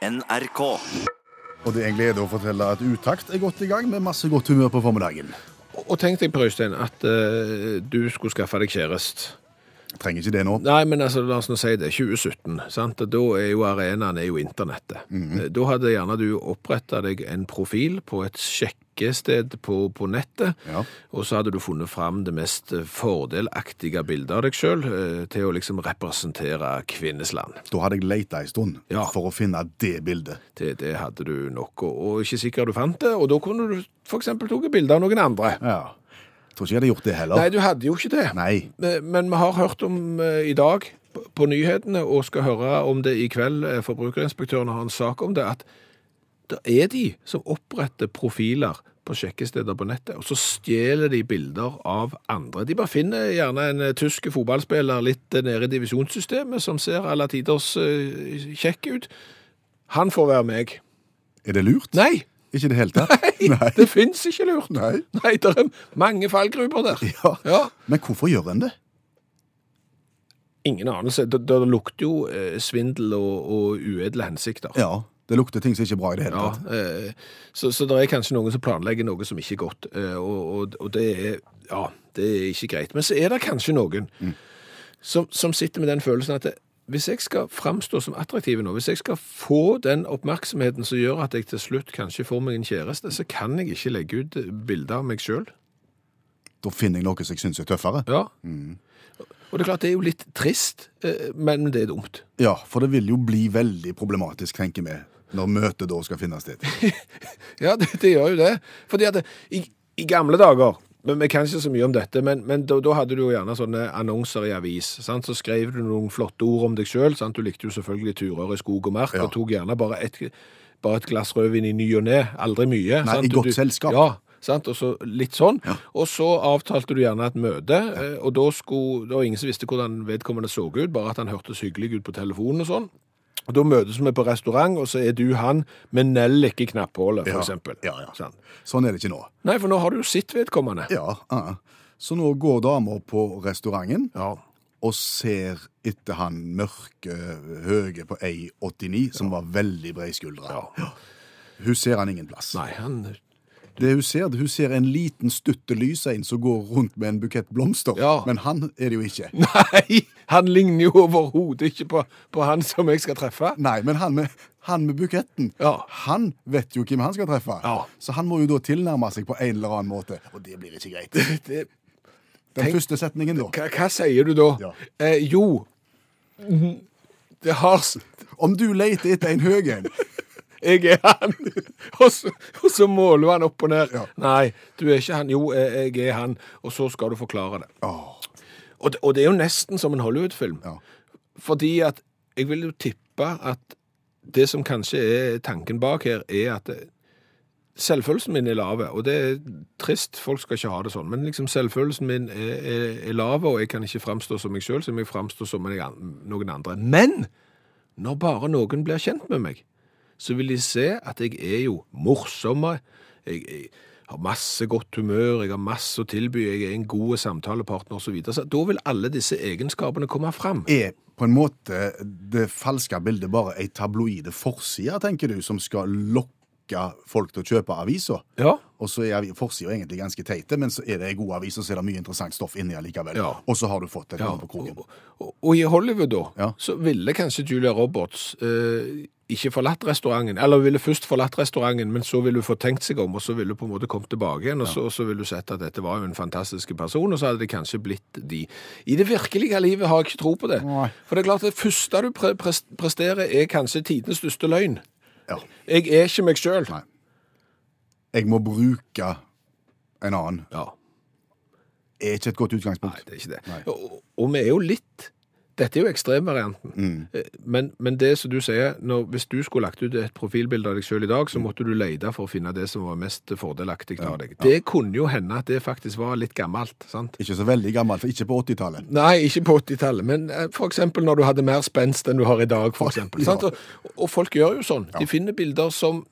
NRK. Og det er en glede å fortelle at Utakt er godt i gang med masse godt humør på formiddagen. Og tenk deg, Per Øystein, at eh, du skulle skaffe deg kjæreste. Trenger ikke det nå. Nei, men altså, la oss nå si det. 2017. sant? Da er jo arenaen er jo internettet. Eh, Da hadde gjerne du oppretta deg en profil på et sjekkested på, på nettet. Ja. Og så hadde du funnet fram det mest eh, fordelaktige bildet av deg sjøl til å liksom representere kvinnesland. Da hadde jeg leita ei stund Ja. for å finne det bildet. Det, det hadde du nok, og, og ikke sikkert du fant det. Og da kunne du f.eks. tatt bilde av noen andre. Ja. Tror ikke jeg hadde gjort det heller. Nei, du hadde jo ikke det. Nei. Men men vi har hørt om eh, i dag på- på nyhetene, og skal høre om det i kveld, eh, forbrukerinspektøren har en sak om det, at det er de som oppretter profiler på sjekkesteder på nettet, og så stjeler de bilder av andre. De bare finner gjerne en eh, tysk fotballspiller litt eh, nede i divisjonssystemet, som ser alle tiders eh, kjekk ut. Han får være meg. Er det lurt? Nei, Ikke i det hele tatt? Nei. det finnes ikke lurt. Nei. Nei, det er mange fallgruber der. Ja. Ja. Men hvorfor gjør en det? Ingen anelse. Det, det lukter jo svindel og, og uedle hensikter. Ja, det lukter ting som ikke er bra i det hele Ja, tatt. eh, så, så det er kanskje noen som planlegger noe som ikke er godt, eh, og, og, og det er ja, det er ikke greit. Men så er det kanskje noen som, som sitter med den følelsen at det, hvis jeg skal framstå som attraktiv nå, hvis jeg skal få den oppmerksomheten som gjør at jeg til slutt kanskje får meg en kjæreste, så kan jeg ikke legge ut bilder av meg sjøl. Da finner jeg noe som jeg syns er tøffere. Ja. Og det er klart, det er jo litt trist, eh, men det er dumt. Ja, for det vil jo bli veldig problematisk, tenker vi, når møtet da skal finne sted. Ja, det, det gjør jo det. Fordi at det, i, i gamle dager, men vi kan ikke så mye om dette, men, men da, da hadde du jo gjerne sånne annonser i avis. Sant? Så skrev du noen flotte ord om deg sjøl. Du likte jo selvfølgelig turer i skog og mark, Ja. og tok gjerne bare et, bare et glass rødvin i ny og ne. Aldri mye. Nei, sant? i godt du- selskap. Ja, sant? og så litt sånn. Og så avtalte du gjerne et møte, eh, og da skulle, det var ingen som visste hvordan vedkommende så ut, bare at han hørtes hyggelig ut på telefonen og sånn. Og Da møtes vi på restaurant, og så er du han med nellik i knapphullet, for Ja, eksempel. ja, ja. Sånn. Sånn er det ikke nå. Nei, for nå har du jo sett vedkommende. Ja, ja. Så nå går damer på restauranten Ja. og ser etter han mørke, høye på 1,89, som var veldig breiskuldra. Ja. Hun ser han ingen plass. Nei, han Det hun ser, hun ser en liten stutte lysein som går rundt med en bukett blomster. Ja. Men han er det jo ikke. Nei, han ligner jo overhodet ikke på, på han som jeg skal treffe. Nei, men han med, han med buketten, Ja. han vet jo hvem han skal treffe. Ja. Så han må jo da tilnærme seg på en eller annen måte. Og det blir ikke greit. Det, Den Tenk- første setningen da. hva, hva sier du da? Ja. Eh, jo, det har Om du leter etter en høy en, Jeg er han. Og så, og så måler han opp og ned. Ja. Nei, du er ikke han. Jo, jeg jeg er han. Og så skal du forklare det. Åh, Og det, og det er jo nesten som en Hollywood-film. Ja. Fordi at jeg vil jo tippe at det som kanskje er tanken bak her, er at selvfølelsen min er lave, og det er trist, folk skal ikke ha det sånn, men liksom selvfølelsen min er, er, er lave, og jeg kan ikke framstå som meg selv, så jeg framstår som en noen andre. Men når bare noen blir kjent med meg, så vil de se at jeg er jo morsomme, jeg, jeg har masse godt humør, jeg har masse å tilby, jeg er en god samtalepartner og så videre. Så da vil alle disse egenskapene komme fram. er på en måte det falske bildet bare ei tabloide forside, tenker du, som skal lokke folk til å kjøpe aviser? Ja. Og så er forsida egentlig ganske teite, men så er det ei god avis, og så er det mye interessant stoff inni likevel. Ja. Og så har du fått et Ja, på kroken. og, og, og i Hollywood da, Ja. så ville kanskje Julia Roberts eh, ikke forlatt restauranten, eller ville først forlatt restauranten, men så ville hun få tenkt seg om, og så ville hun på en måte kommet tilbake igjen, og så, og så ville hun sett at dette var jo en fantastisk person, og så hadde det kanskje blitt de. I det virkelige livet har jeg ikke tro på det. Nei. For det er klart, det første du pre pres- presterer er kanskje tidens største løgn. Ja. Jeg er ikke meg. Nei. Jeg må bruke en annen. Ja. Er ikke et godt utgangspunkt. Nei, det er ikke det. Og, og vi er jo litt Dette er jo ekstremvarianten. Mm. Eh, Men, men det som du sier, når, hvis du skulle lagt ut et profilbilde av deg selv i dag, Mm. så måtte du lete for å finne det som var mest fordelaktig av deg. Det kunne jo hende at det faktisk var litt gammelt, sant? Ikke så veldig gammelt, for ikke på 80-tallet. Nei, ikke på 80-tallet, men f.eks. for eksempel når du hadde mer spenst enn du har i dag, eksempel. Ja. Og, og folk gjør jo sånn. De finner bilder som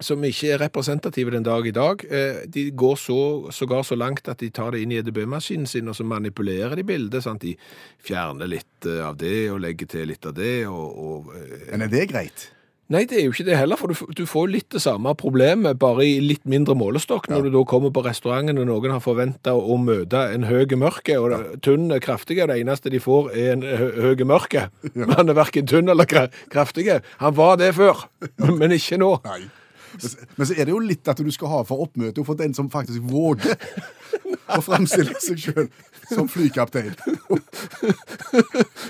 som ikke er representative den dag i dag. Eh, De går så, sågar så langt at de tar det inn i EDB-maskinen sin, og så manipulerer de bildet. Sant? De fjerner litt eh, av det, og legger til litt av det, og, og eh, Men er det greit? Nei, det er jo ikke det heller, for du, du får litt det samme problemet, bare i litt mindre målestokk, når du da kommer på restauranten og noen har forventa å møte en høy mørke, og det- tynn er kraftig, og det eneste de får er en høy mørke. Men han er verken tynn eller kra kraftig. Han var det før, men ikke nå. Nei. Men så- er det jo litt at du skal ha for oppmøtet, for den som faktisk våger å fremstille seg sjøl som flykaptein.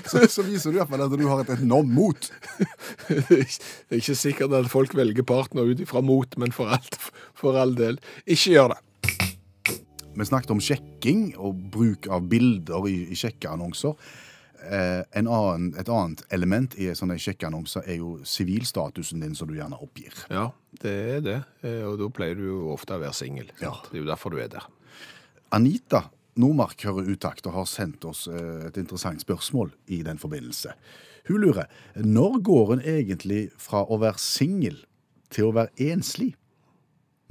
Så, så viser du iallfall at du har et enormt mot. Det er ikke sikkert at folk velger partner ut ifra mot, men for, alt, for all del, ikke gjør det. Vi snakket om sjekking og bruk av bilder i, i sjekkeannonser. Eh, en annen, et annet element i sånne sjekkeannonser er jo sivilstatusen din, som du gjerne oppgir. Ja, det er det, Eh, og da pleier du jo ofte å være singel. Ja. Det er jo derfor du er der. Anita Nordmark hører utakt og har sendt oss eh, et interessant spørsmål i den forbindelse. Hun lurer når går en egentlig fra å være singel til å være enslig?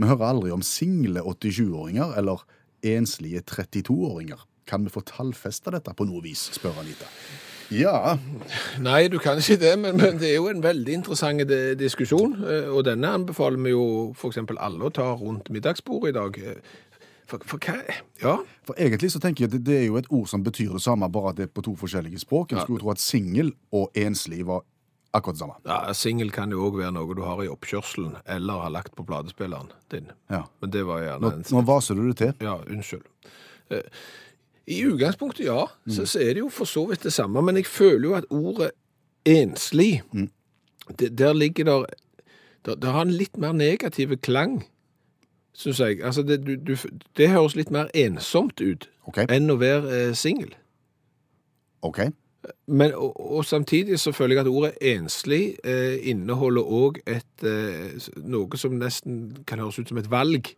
Vi hører aldri om single 87-åringer eller enslige 32-åringer. Kan vi få tallfesta dette på noe vis, spør Anita. Ja, Nei, du kan ikke det, men, men det er jo en veldig interessant diskusjon, eh, og denne anbefaler vi jo eksempel alle å ta rundt middagsbordet i dag. Eh, For, for? Ja, for egentlig så tenker jeg at det, det er jo et ord som betyr det samme, bare at det er på to forskjellige språk. En Ja. skulle jo tro at singel og enslig var akkurat det samme. ja singel kan jo òg være noe du har i oppkjørselen, eller har lagt på platespilleren din. Ja. Men det var gjerne Nå, nå vaser du det til. Ja, unnskyld. I utgangspunktet, ja, så, så er det jo for så vidt det samme, men jeg føler jo at ordet enslig, det, der ligger der, der, der har en litt mer negativ klang, synes jeg. Altså, det, du, du, det høres litt mer ensomt ut OK? enn å være eh, singel. ok. Men, og, og samtidig så føler jeg at ordet enslig eh, inneholder òg et eh, noe som nesten kan høres ut som et valg.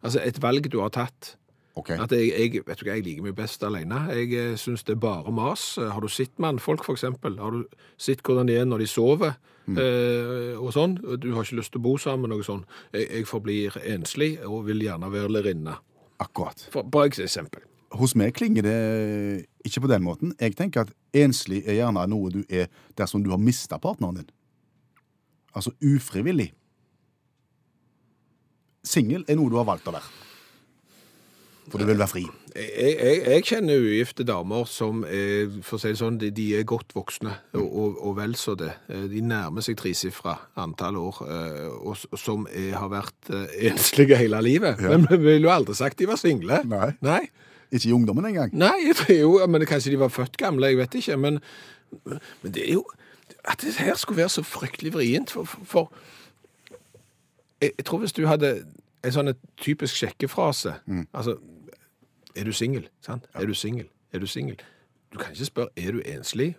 Altså et valg du har tatt. Ok. At jeg, jeg, vet du hva, jeg liker meg best alene. Jeg eh, syns det er bare mas. Eh, Har du sett mannfolk, eksempel? Har du sett hvordan de er når de sover? Eh, og sånn. Du har ikke lyst til å bo sammen, noe sånn. Jeg, jeg forblir enslig og vil gjerne være lærerinne. Akkurat. For, bare et eksempel. Hos meg klinger det ikke på den måten. Jeg tenker at enslig er gjerne noe du er dersom du har mista partneren din. Altså ufrivillig. Singel er noe du har valgt å være. For du vil være fri. Jeg, jeg, jeg kjenner ugifte damer som er, for å si det sånn, de, de er godt voksne, og, og, og vel så det. Eh, De nærmer seg tresifra antall år, og, og, som er, har vært eh, enslige hele livet. Men vi ville jo aldri sagt de var single. Nei. Nei. Ikke i ungdommen engang. Nei, jo, men kanskje de var født gamle, jeg vet ikke. Men, men det er jo At det her skulle være så fryktelig vrient, for, for, for jeg, jeg tror hvis du hadde en sånn typisk sjekkefrase Altså, er du singel? Sant? Er du singel? Er du singel? Du kan ikke spørre er du enslig.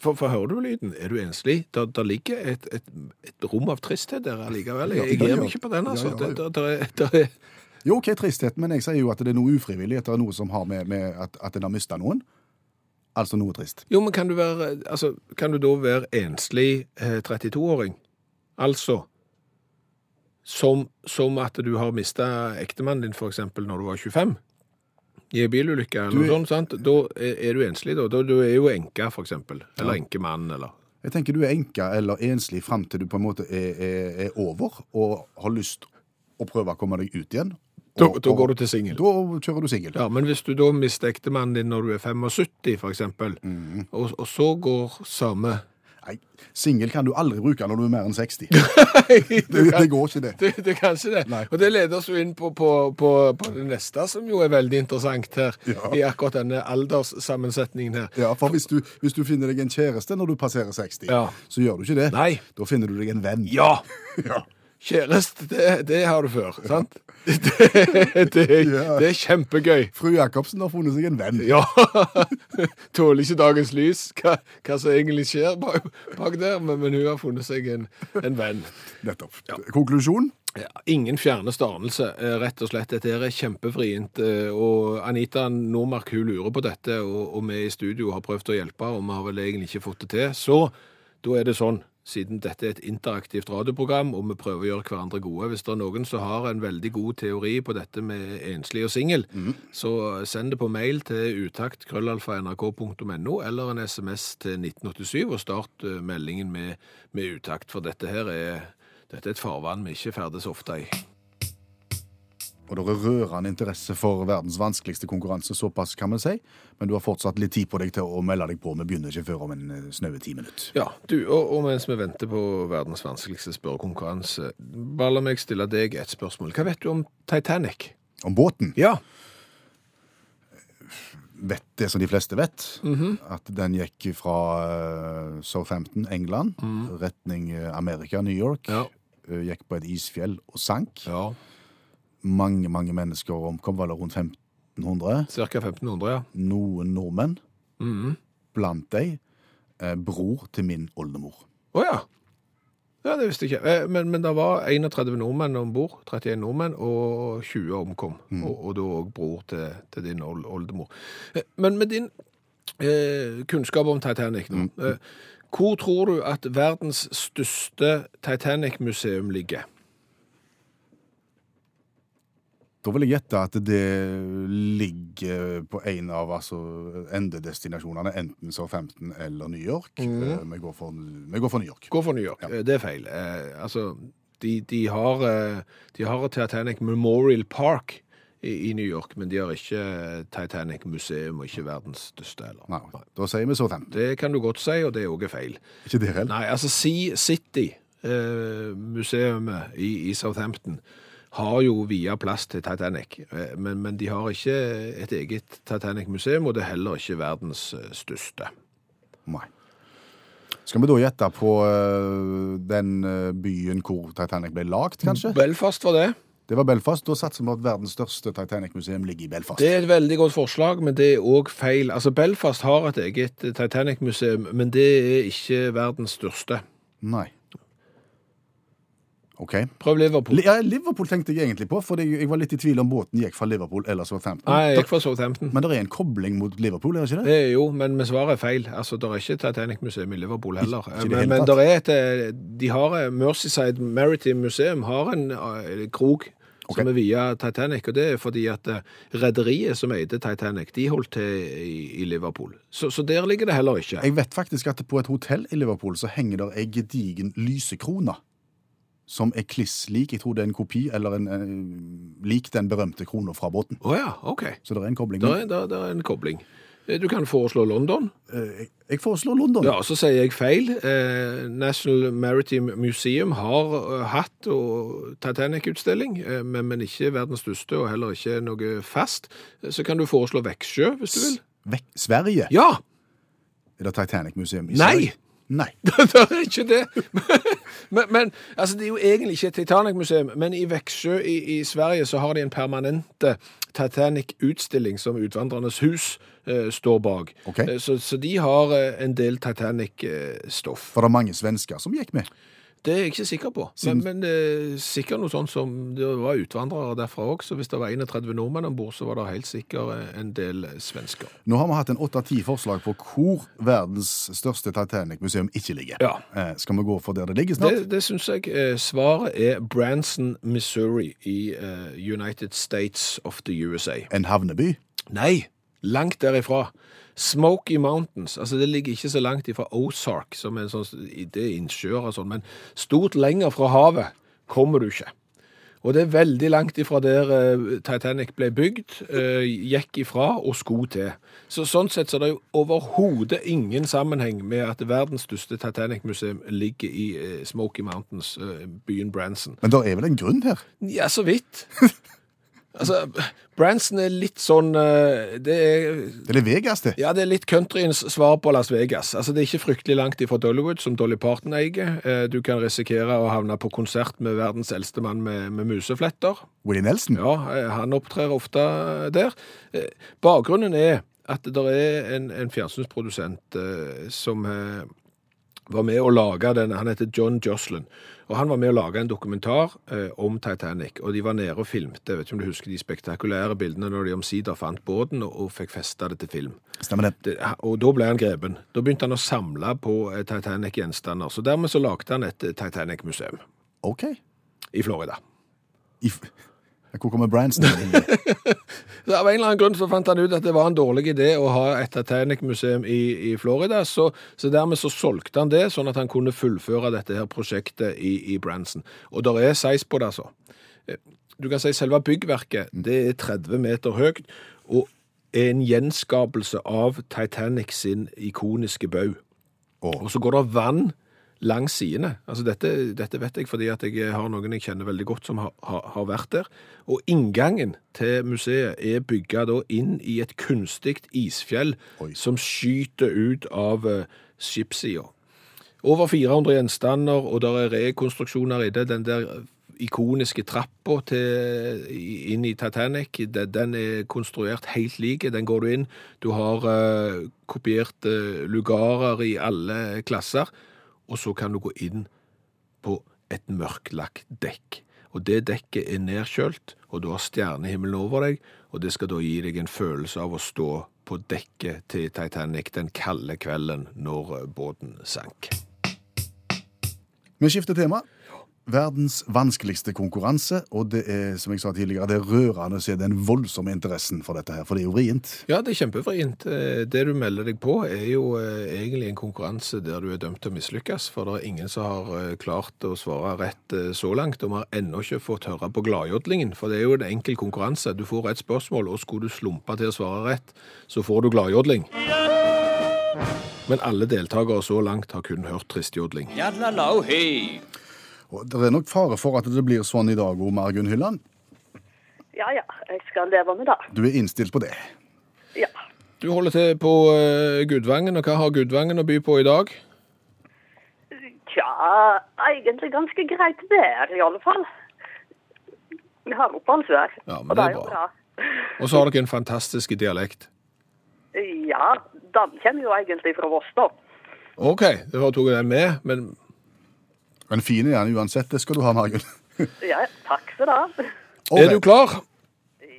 For, for hører du lyden? Er du enslig? Der, der ligger et, et, et rom av tristhet der allikevel. Jeg gir meg ikke på den, altså. Ja, ja, ja. Der, der, er- Jo, OK, tristhet, men jeg sier jo at det er noe ufrivillig. At det er noe som har med, med at, at en har mista noen. Altså noe trist. Jo, men kan du, være, altså, kan du da være enslig eh, 32-åring? Altså som, som at du har mista ektemannen din, eksempel, når du var 25? I en bilulykke eller Du noe sånt, sant? Da er, du enslig, da. da. Du er jo enke, eksempel. Eller enkemann, eller Jeg tenker du er enka eller enslig fram til du på en måte er, er, er over og har lyst å prøve å komme deg ut igjen. Da, da går du til singel. Da kjører du singel. Ja, men hvis du da mister ektemannen din når du er 75, for eksempel, Mhm. og, og så går samme Nei, singel kan du aldri bruke når du er mer enn 60. det, Det, det går ikke, det. Det, det kan ikke det. Nei. Og det leder oss jo inn på, på, på, på det neste, som jo er veldig interessant her, Ja. i akkurat denne alderssammensetningen her. Ja, for hvis du, hvis du finner deg en kjæreste når du passerer 60, Ja. så gjør du ikke det. Nei. Da finner du deg en venn. Ja! Ja. Kjæreste, det, det har du før, sant? Det, det, Ja. det er kjempegøy. Fru Jacobsen har funnet seg en venn. Ja. Tåler ikke dagens lys, hva, hva som egentlig skjer bak, bak der, men, men hun har funnet seg en, en venn. Nettopp. Konklusjon? Ja, ingen fjerneste anelse, eh, rett og slett. Dette er kjempevrient. eh, Og Anita Nordmark hun lurer på dette, og, og vi i studio har prøvd å hjelpe, og vi har vel egentlig ikke fått det til. Så da er det sånn. Siden dette er et interaktivt radioprogram, og vi prøver å gjøre hverandre gode. Hvis det er noen som har en veldig god teori på dette med enslig og singel, så send det på mail til utakt.nrk.no eller en SMS til 1987, og start eh, meldingen med, med utakt, for dette her er, dette er et farvann vi ikke ferdes ofte i. Og det er rørende interesse for verdens vanskeligste konkurranse, såpass kan vi si. Men du har fortsatt litt tid på deg til å melde deg på. Vi begynner ikke før om en eh, snaue ti minutter. Ja, du, og, og mens vi venter på verdens vanskeligste spørrekonkurranse, bare la meg stille deg et spørsmål. Hva vet du om Titanic? Om båten Ja. vet det som de fleste vet. At den gikk fra eh, Southampton, England, retning eh, Amerika, New York. Ja. Gikk på et isfjell og sank. Ja. Mange, mange mennesker omkom, var det rundt 1500. Cirka 1500, ja. Noen nordmenn, Mhm. blant dem eh, bror til min oldemor. Å ja. Ja, det visste jeg ikke. Eh, Men, men det var 31 nordmenn om bord, 31 nordmenn, og 20 omkom. Og, og da òg bror til, til din old, oldemor. Eh, Men med din eh, kunnskap om Titanic nå, eh, hvor tror du at verdens største Titanic-museum ligger? Da vil jeg gjette at det ligger på en av altså, endedestinasjonene, enten Southampton eller New York. Mm. Vi, går for, vi går for New York. Går for New York. Ja. Det er feil. Eh, altså, de, de, har, eh, de har Titanic Memorial Park i, New York, men de har ikke Titanic Museum, og ikke verdens største heller. Nei, da sier vi Southampton. Det kan du godt si, og det er òg feil. Ikke det heller? Nei, altså Sea City, eh, museet i, i Southampton, har jo via plass til Titanic, eh, men, men de har ikke et eget Titanic-museum, og det er heller ikke verdens eh, største. Nei. Skal vi da gjette på eh, den byen hvor Titanic ble lagd, kanskje? Belfast var det. Det var Belfast. Da satser vi på at verdens største Titanic-museum ligger i Belfast. Det er et veldig godt forslag, men det er òg feil. Altså, Belfast har et eget Titanic-museum, men det er ikke verdens største. Nei. OK. Prøv Liverpool. Ja, Liverpool tenkte jeg egentlig på, for jeg var litt i tvil om båten gikk fra Liverpool eller Southampton. Nei, jeg gikk fra Southampton. Men det er en kobling mot Liverpool, er det ikke det? Det er jo, men med svaret er feil. Altså, Det er ikke Titanic-museum i Liverpool heller. Ikke det men men der er et, eh, de har Mercyside Merseyside Maritime Museum har en eh, krok som er via Titanic, og det er fordi at eh, rederiet som eide Titanic, de holdt til i, i Liverpool. Så, så der ligger det heller ikke. Jeg vet faktisk at på et hotell i Liverpool så henger der ei gedigen lysekrone. Som er kliss lik. Jeg tror det er en kopi, eller en, eh, lik den berømte krona fra båten. Å ja, OK. Så det er en kobling. Der er, der, der er en kobling. Eh, Du kan foreslå London. Eh, jeg, jeg foreslår London. Ja, så sier jeg feil. Eh, National Maritime Museum har eh, hatt og Titanic-utstilling, eh, men, men ikke verdens største, og heller ikke noe fast. Eh, Så kan du foreslå Veksjø, hvis du vil. Vekk. Sverige Ja! er det Titanic-museum i Nei! Sverige. Nei! det er ikke det. men, men altså, det er jo egentlig ikke et Titanic-museum, men i Veksjø i, i Sverige så har de en permanente Titanic-utstilling som Utvandrernes hus eh, står bak. Ok. Eh, Så, så de har eh, en del Titanic-stoff. For det er mange svensker som gikk med. Det er jeg ikke sikker på, men, men eh, sikkert noe sånt som det var utvandrere derfra òg. Så hvis det var 31 nordmenn om bord, så var det helt sikkert eh, en del svensker. Nå har vi hatt en åtte-ti forslag på hvor verdens største Titanic-museum ikke ligger. Ja. Eh, skal vi gå for der det ligger snart? Det, det syns jeg. Eh, svaret er Branson, Missouri i United States of the USA. En havneby? Nei, langt derifra. Smoky Mountains, altså det ligger ikke så langt ifra Ozark, som er en sånn, det er innsjøer og sånn, men stort lenger fra havet kommer du ikke. Og det er veldig langt ifra der eh, Titanic ble bygd, eh, gikk ifra og skulle til. Så sånn sett så er det jo overhodet ingen sammenheng med at verdens største Titanic-museum ligger i eh, Smoky Mountains, byen Branson. Men det er vel en grunn her? Ja, så vidt. altså, Branson er litt sånn eh, Det er Det er Vegas, det. ja, det er litt countryens svar på Las Vegas. Altså, Det er ikke fryktelig langt ifra Dollywood, som Dolly Parton eier. Eh, Du kan risikere å havne på konsert med verdens eldste mann med, med musefletter. Willie Nelson. Ja, eh, han opptrer ofte der. Bakgrunnen er at det er en, en fjernsynsprodusent som var med å lage den, han heter John Jocelyn. og han var med å lage en dokumentar eh, om Titanic, og de var nede og filmte, jeg vet ikke om du husker de spektakulære bildene når de omsider fant båten og, og fikk festa det til film. Stemmer det? Det, og da ble han grepen. Da begynte han å samle på eh, Titanic-gjenstander, så dermed så lagde han et eh, Titanic-museum OK. i Florida. I, hvor kommer Branson inn? Av en eller annen grunn så fant han ut at det var en dårlig idé å ha et Titanic-museum i, i Florida, så, så dermed så solgte han det, sånn at han kunne fullføre dette her prosjektet i, i Branson. Og der er seis på det, altså. Eh, Du kan si selve byggverket, det er 30 meter høyt, og er en gjenskapelse av Titanic sin ikoniske bau. Og så går det vann langs sidene. Altså dette, dette vet jeg fordi at jeg har noen jeg kjenner veldig godt som har, har, har vært der. Og inngangen til museet er bygga da inn i et kunstig isfjell Oi. som skyter ut av uh, skipssida. Over 400 gjenstander, og der er rekonstruksjoner i det. Den der ikoniske trappa inn i Titanic, den, den er konstruert helt lik. Den går du inn. Du har uh, kopiert uh, lugarer i alle klasser, og så kan du gå inn på et mørklagt dekk. Og det dekket er nedkjølt, og du har stjernehimmelen over deg, og det skal da gi deg en følelse av å stå på dekket til Titanic den kalde kvelden når båten sank. Vi skifter tema. Verdens vanskeligste konkurranse, og det er, som jeg sa tidligere, det er rørende å se den voldsomme interessen for dette her, for det er jo vrient. Ja, det er kjempevrient. Eh, Det du melder deg på, er jo eh, egentlig en konkurranse der du er dømt til å mislykkes, for det er ingen som har eh, klart å svare rett så langt, og vi har ennå ikke fått høre på gladjodlingen, for det er jo en enkel konkurranse. Du får et spørsmål, og skulle du slumpe til å svare rett, så får du gladjodling. Men alle deltakere så langt har kun hørt tristjodling. Jadlalau, hei. Og det er nok fare for at det blir sånn i dag, òg, Margunn Hylland. Ja, ja, jeg skal leve med det. Du er innstilt på det. Ja. Du holder til på eh, Gudvangen, og hva har Gudvangen å by på i dag? Tja, egentlig ganske greit vær, i alle fall. Vi har oppholdsvær, Ja, men og det det er bra. bra. Og så har dere en fantastisk dialekt. Ja, den kommer jo egentlig fra Voss, da. OK, var tok jeg med, men Men fin er den uansett, det skal du ha, Margunn. Ja, takk for det. er du klar?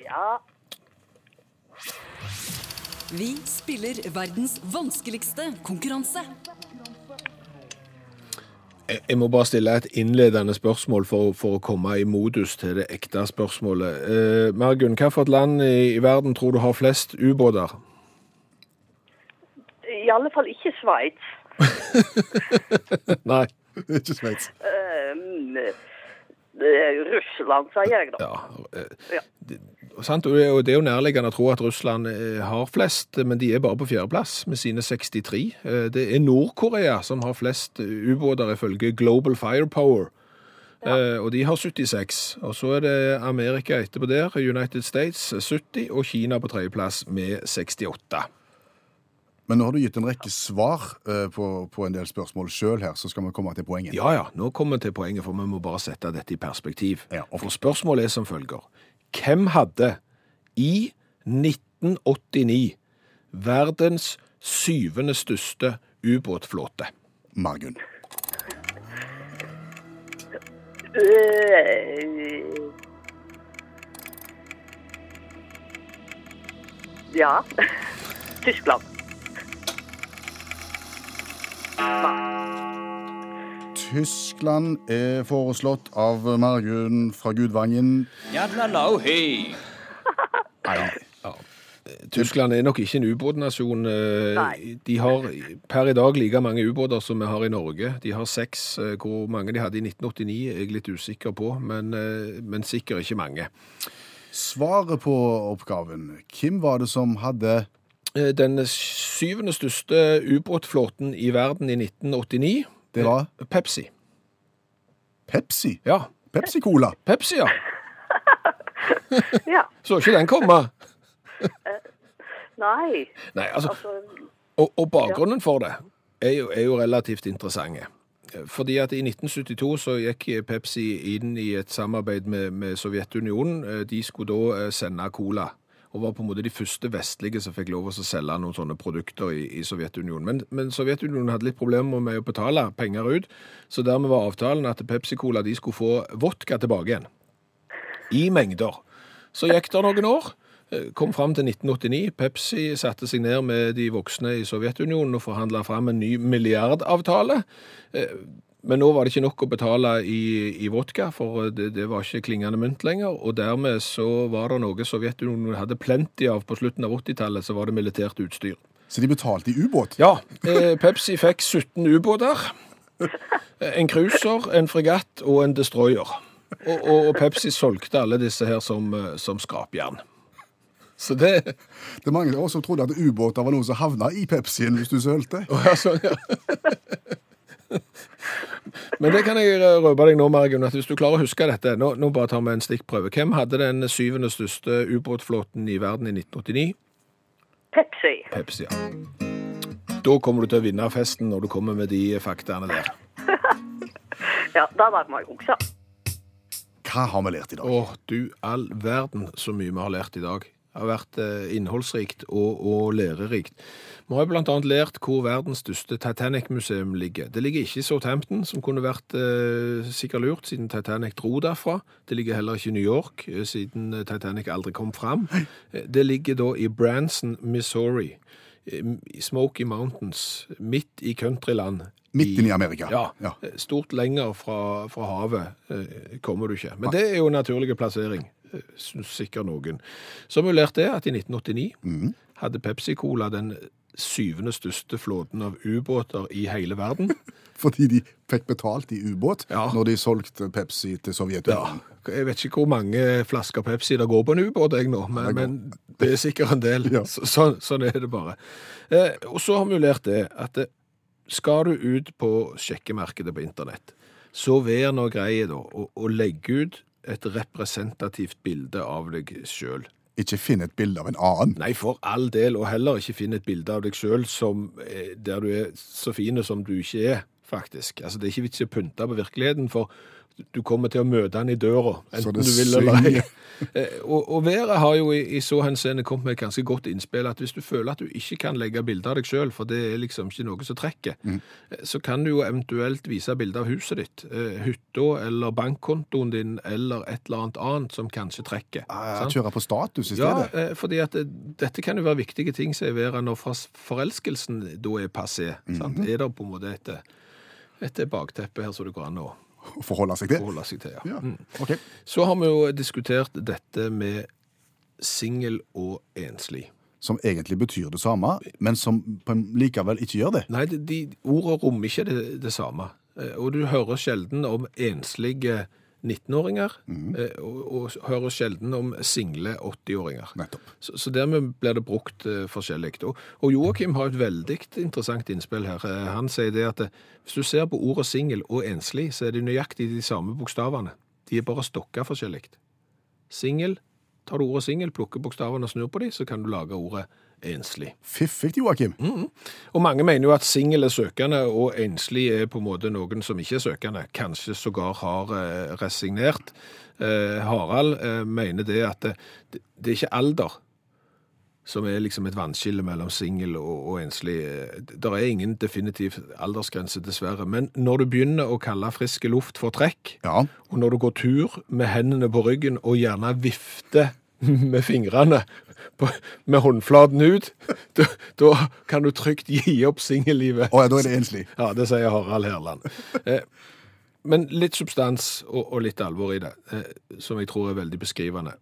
Ja, Vi spiller verdens vanskeligste konkurranse. Jeg jeg må bare stille et innledende spørsmål for, for å komme i modus til det ekte spørsmålet. Eh, Margunn, hvilket land i, i verden tror du har flest ubåter? i alle fall ikke Sveits. Nei. Ikke Sveits. Det jo Russland, sier jeg da. Ja. eh, Ja. det, sant? Og det er jo- nærliggende å tro at Russland eh, har flest, men de er bare på fjerdeplass med sine 63. Eh, Det er Nord-Korea som har flest eh, ubåter ifølge Global Firepower. Eh, og de har 76. Og så er det Amerika etterpå der, United States 70, og Kina på tredjeplass med 68. Men nå har du gitt en rekke svar eh, på, på en del spørsmål sjøl her, så skal vi komme til poenget. Ja, ja, nå kommer vi til poenget, for vi må bare sette dette i perspektiv. Ja, ok. For spørsmålet er som følger. Hvem hadde i 1989 verdens syvende største ubåtflåte? Margunn. Øh, Ja. Tyskland. Tyskland er foreslått av Margunn fra Gudvangen. Nei, Tyskland er nok ikke en ubåtnasjon. eh, De har per i dag like mange ubåter som vi har i Norge. De har seks. eh, Hvor mange de hadde i 1989 er jeg litt usikker på, men, eh, men sikkert ikke mange. Svaret på oppgaven. Hvem var det som hadde Den syvende største ubåtflåten i verden i 1989 Det var Pepsi. Pepsi? Ja, Pepsi Cola. Pepsi, ja. Ja. Så ikke den komme. Nei, Nei, altså, altså og, og bakgrunnen for det er jo, er jo relativt interessante. Fordi at i 1972 så gikk Pepsi inn i et samarbeid med, med Sovjetunionen. De skulle da eh, sende cola. Og var på en måte de første vestlige som fikk lov å selge noen sånne produkter i, i Sovjetunionen. Men, men Sovjetunionen hadde litt problemer med å betale penger ut, så dermed var avtalen at Pepsi-Cola de skulle få vodka tilbake igjen. I mengder. Så gikk det noen år. eh, Kom fram til 1989. Pepsi satte seg ned med de voksne i Sovjetunionen og forhandla fram en ny milliardavtale. Eh, Men nå var det ikke nok å betale i, i vodka, for det, det var ikke klingende mynt lenger. Og dermed så var det noe Sovjetunionen hadde plenty av på slutten av 80-tallet, så var det militært utstyr. Så de betalte i ubåt? Ja, eh, Pepsi fikk 17 ubåter. En cruiser, en fregatt og en destroyer. Og, og, og Pepsi solgte alle disse her som, eh, som skrapjern. Så det Det er av oss som trodde at ubåter var noen som havna i Pepsien hvis du sølte. Oh, ja, sånn, ja. Men det kan jeg røpe deg nå, Margunn, at hvis du klarer å huske dette Nå, nå bare tar vi en stikkprøve. Hvem hadde den syvende største ubåtflåten i verden i 1989? Pepsi. Pepsi, ja. Da kommer du til å vinne festen når du kommer med de faktaene der. Ja, da var det meg huske. Hva har vi lært i dag? Å, du all verden så mye vi har lært i dag. Har vært eh, innholdsrikt og, og lærerikt. Vi har annet lært hvor verdens største Titanic-museum ligger. Det ligger ikke i Southampton, som kunne vært eh, sikkert lurt, siden Titanic dro derfra. Det ligger heller ikke i New York, eh, siden eh, Titanic aldri kom fram. Det ligger da i Branson, Missouri. i Smoky Mountains, midt i countryland. Midt i Amerika. Ja, Ja. stort lenger fra, fra havet kommer du ikke. Men det er jo en naturlig plassering, synes sikkert noen. Så har vi lært det at i 1989 mm. hadde Pepsi-Cola den syvende største flåten av ubåter i hele verden. Fordi de fikk betalt i ubåt Ja. når de solgte Pepsi til Ja, jeg vet ikke hvor mange flasker Pepsi det går på en ubåt, jeg nå, men, men det er sikkert en del. Ja. Så, sånn, sånn er det bare. Eh, og så har vi lært det, at eh, skal du ut på sjekkemarkedet på internett, så vær nå da, å, å legge ut et representativt bilde av deg sjøl. Ikke finn et bilde av en annen. Nei, for all del, og heller ikke finn et bilde av deg sjøl der du er så fin som du ikke er, faktisk. Altså, Det er ikke vits i å pynte på virkeligheten, for du kommer til å møte den i døra, enten du vil eller ei. Eh, Og, og været har jo i, i så henseende kommet med et ganske godt innspill at hvis du føler at du ikke kan legge bilde av deg sjøl, for det er liksom ikke noe som trekker, Mm. eh, så kan du jo eventuelt vise bilde av huset ditt, eh, hytta eller bankkontoen din eller et eller annet annet som kanskje trekker. Ah? Kjøre på status i Ja, stedet. eh, fordi at dette kan jo være viktige ting sier er når forelskelsen da er passé. sant? Er det på en måte et, et bakteppe her som det går an å Å forholde seg til. forholde seg til? Ja. Ja, Mm. Okay. Så har vi jo diskutert dette med singel og enslig. Som egentlig betyr det samme, men som likevel ikke gjør det. Nei, de, de ordene rommer ikke det, det samme. Eh, Og du hører sjelden om enslige 19-åringer, eh, og, og hører sjelden om single 80-åringer. Nettopp. Så, så dermed blir det brukt eh, forskjellig. Og, og Joakim har et veldig interessant innspill her. Eh, han sier det at hvis du ser på ordet singel og enslig, så er det nøyaktig de samme bokstavene. De er bare stokka forskjellig. Singel, tar du ordet singel, plukker bokstavene og snur på dem, så kan du lage ordet enslig. Fiffig, Joakim. Og mange mener jo at singel er søkende, og enslig er på en måte noen som ikke er søkende. Kanskje sågar har eh, resignert. Eh, Harald eh, mener det at det, det er ikke alder som er liksom et vannskille mellom singel og, og enslig. Det er ingen definitiv aldersgrense, dessverre. Men når du begynner å kalle friske luft for trekk, Ja. og når du går tur med hendene på ryggen og gjerne vifter med fingrene på, med håndflaten ut, da, da kan du trygt gi opp singellivet. Å ja, da er det enslig. Ja, det sier Harald Herland. Eh, men litt substans og, og litt alvor i det, eh, som jeg tror er veldig beskrivende.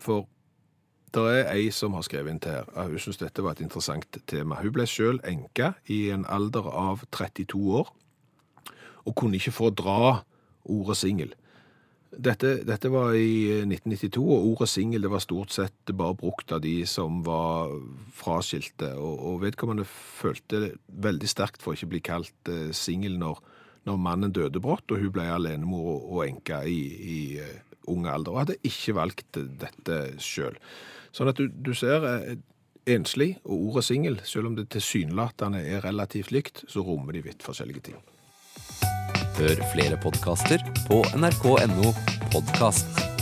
For det er ei som har skrevet inn til her. Hun syns dette var et interessant tema. Hun ble sjøl enke i en alder av 32 år, og kunne ikke fordra ordet singel. Dette, dette var i 1992, og ordet singel var stort sett bare brukt av de som var fraskilte. Og, og vedkommende følte veldig sterkt for å ikke bli kalt eh, singel når, når mannen døde brått, og hun ble alenemor og, og enke i, i eh, ung alder, og hadde ikke valgt dette sjøl. Sånn at du, du ser eh, enslig og ordet singel, selv om det tilsynelatende er relativt likt, så rommer de vidt forskjellige ting. Hør flere podkaster på nrk.no podkast.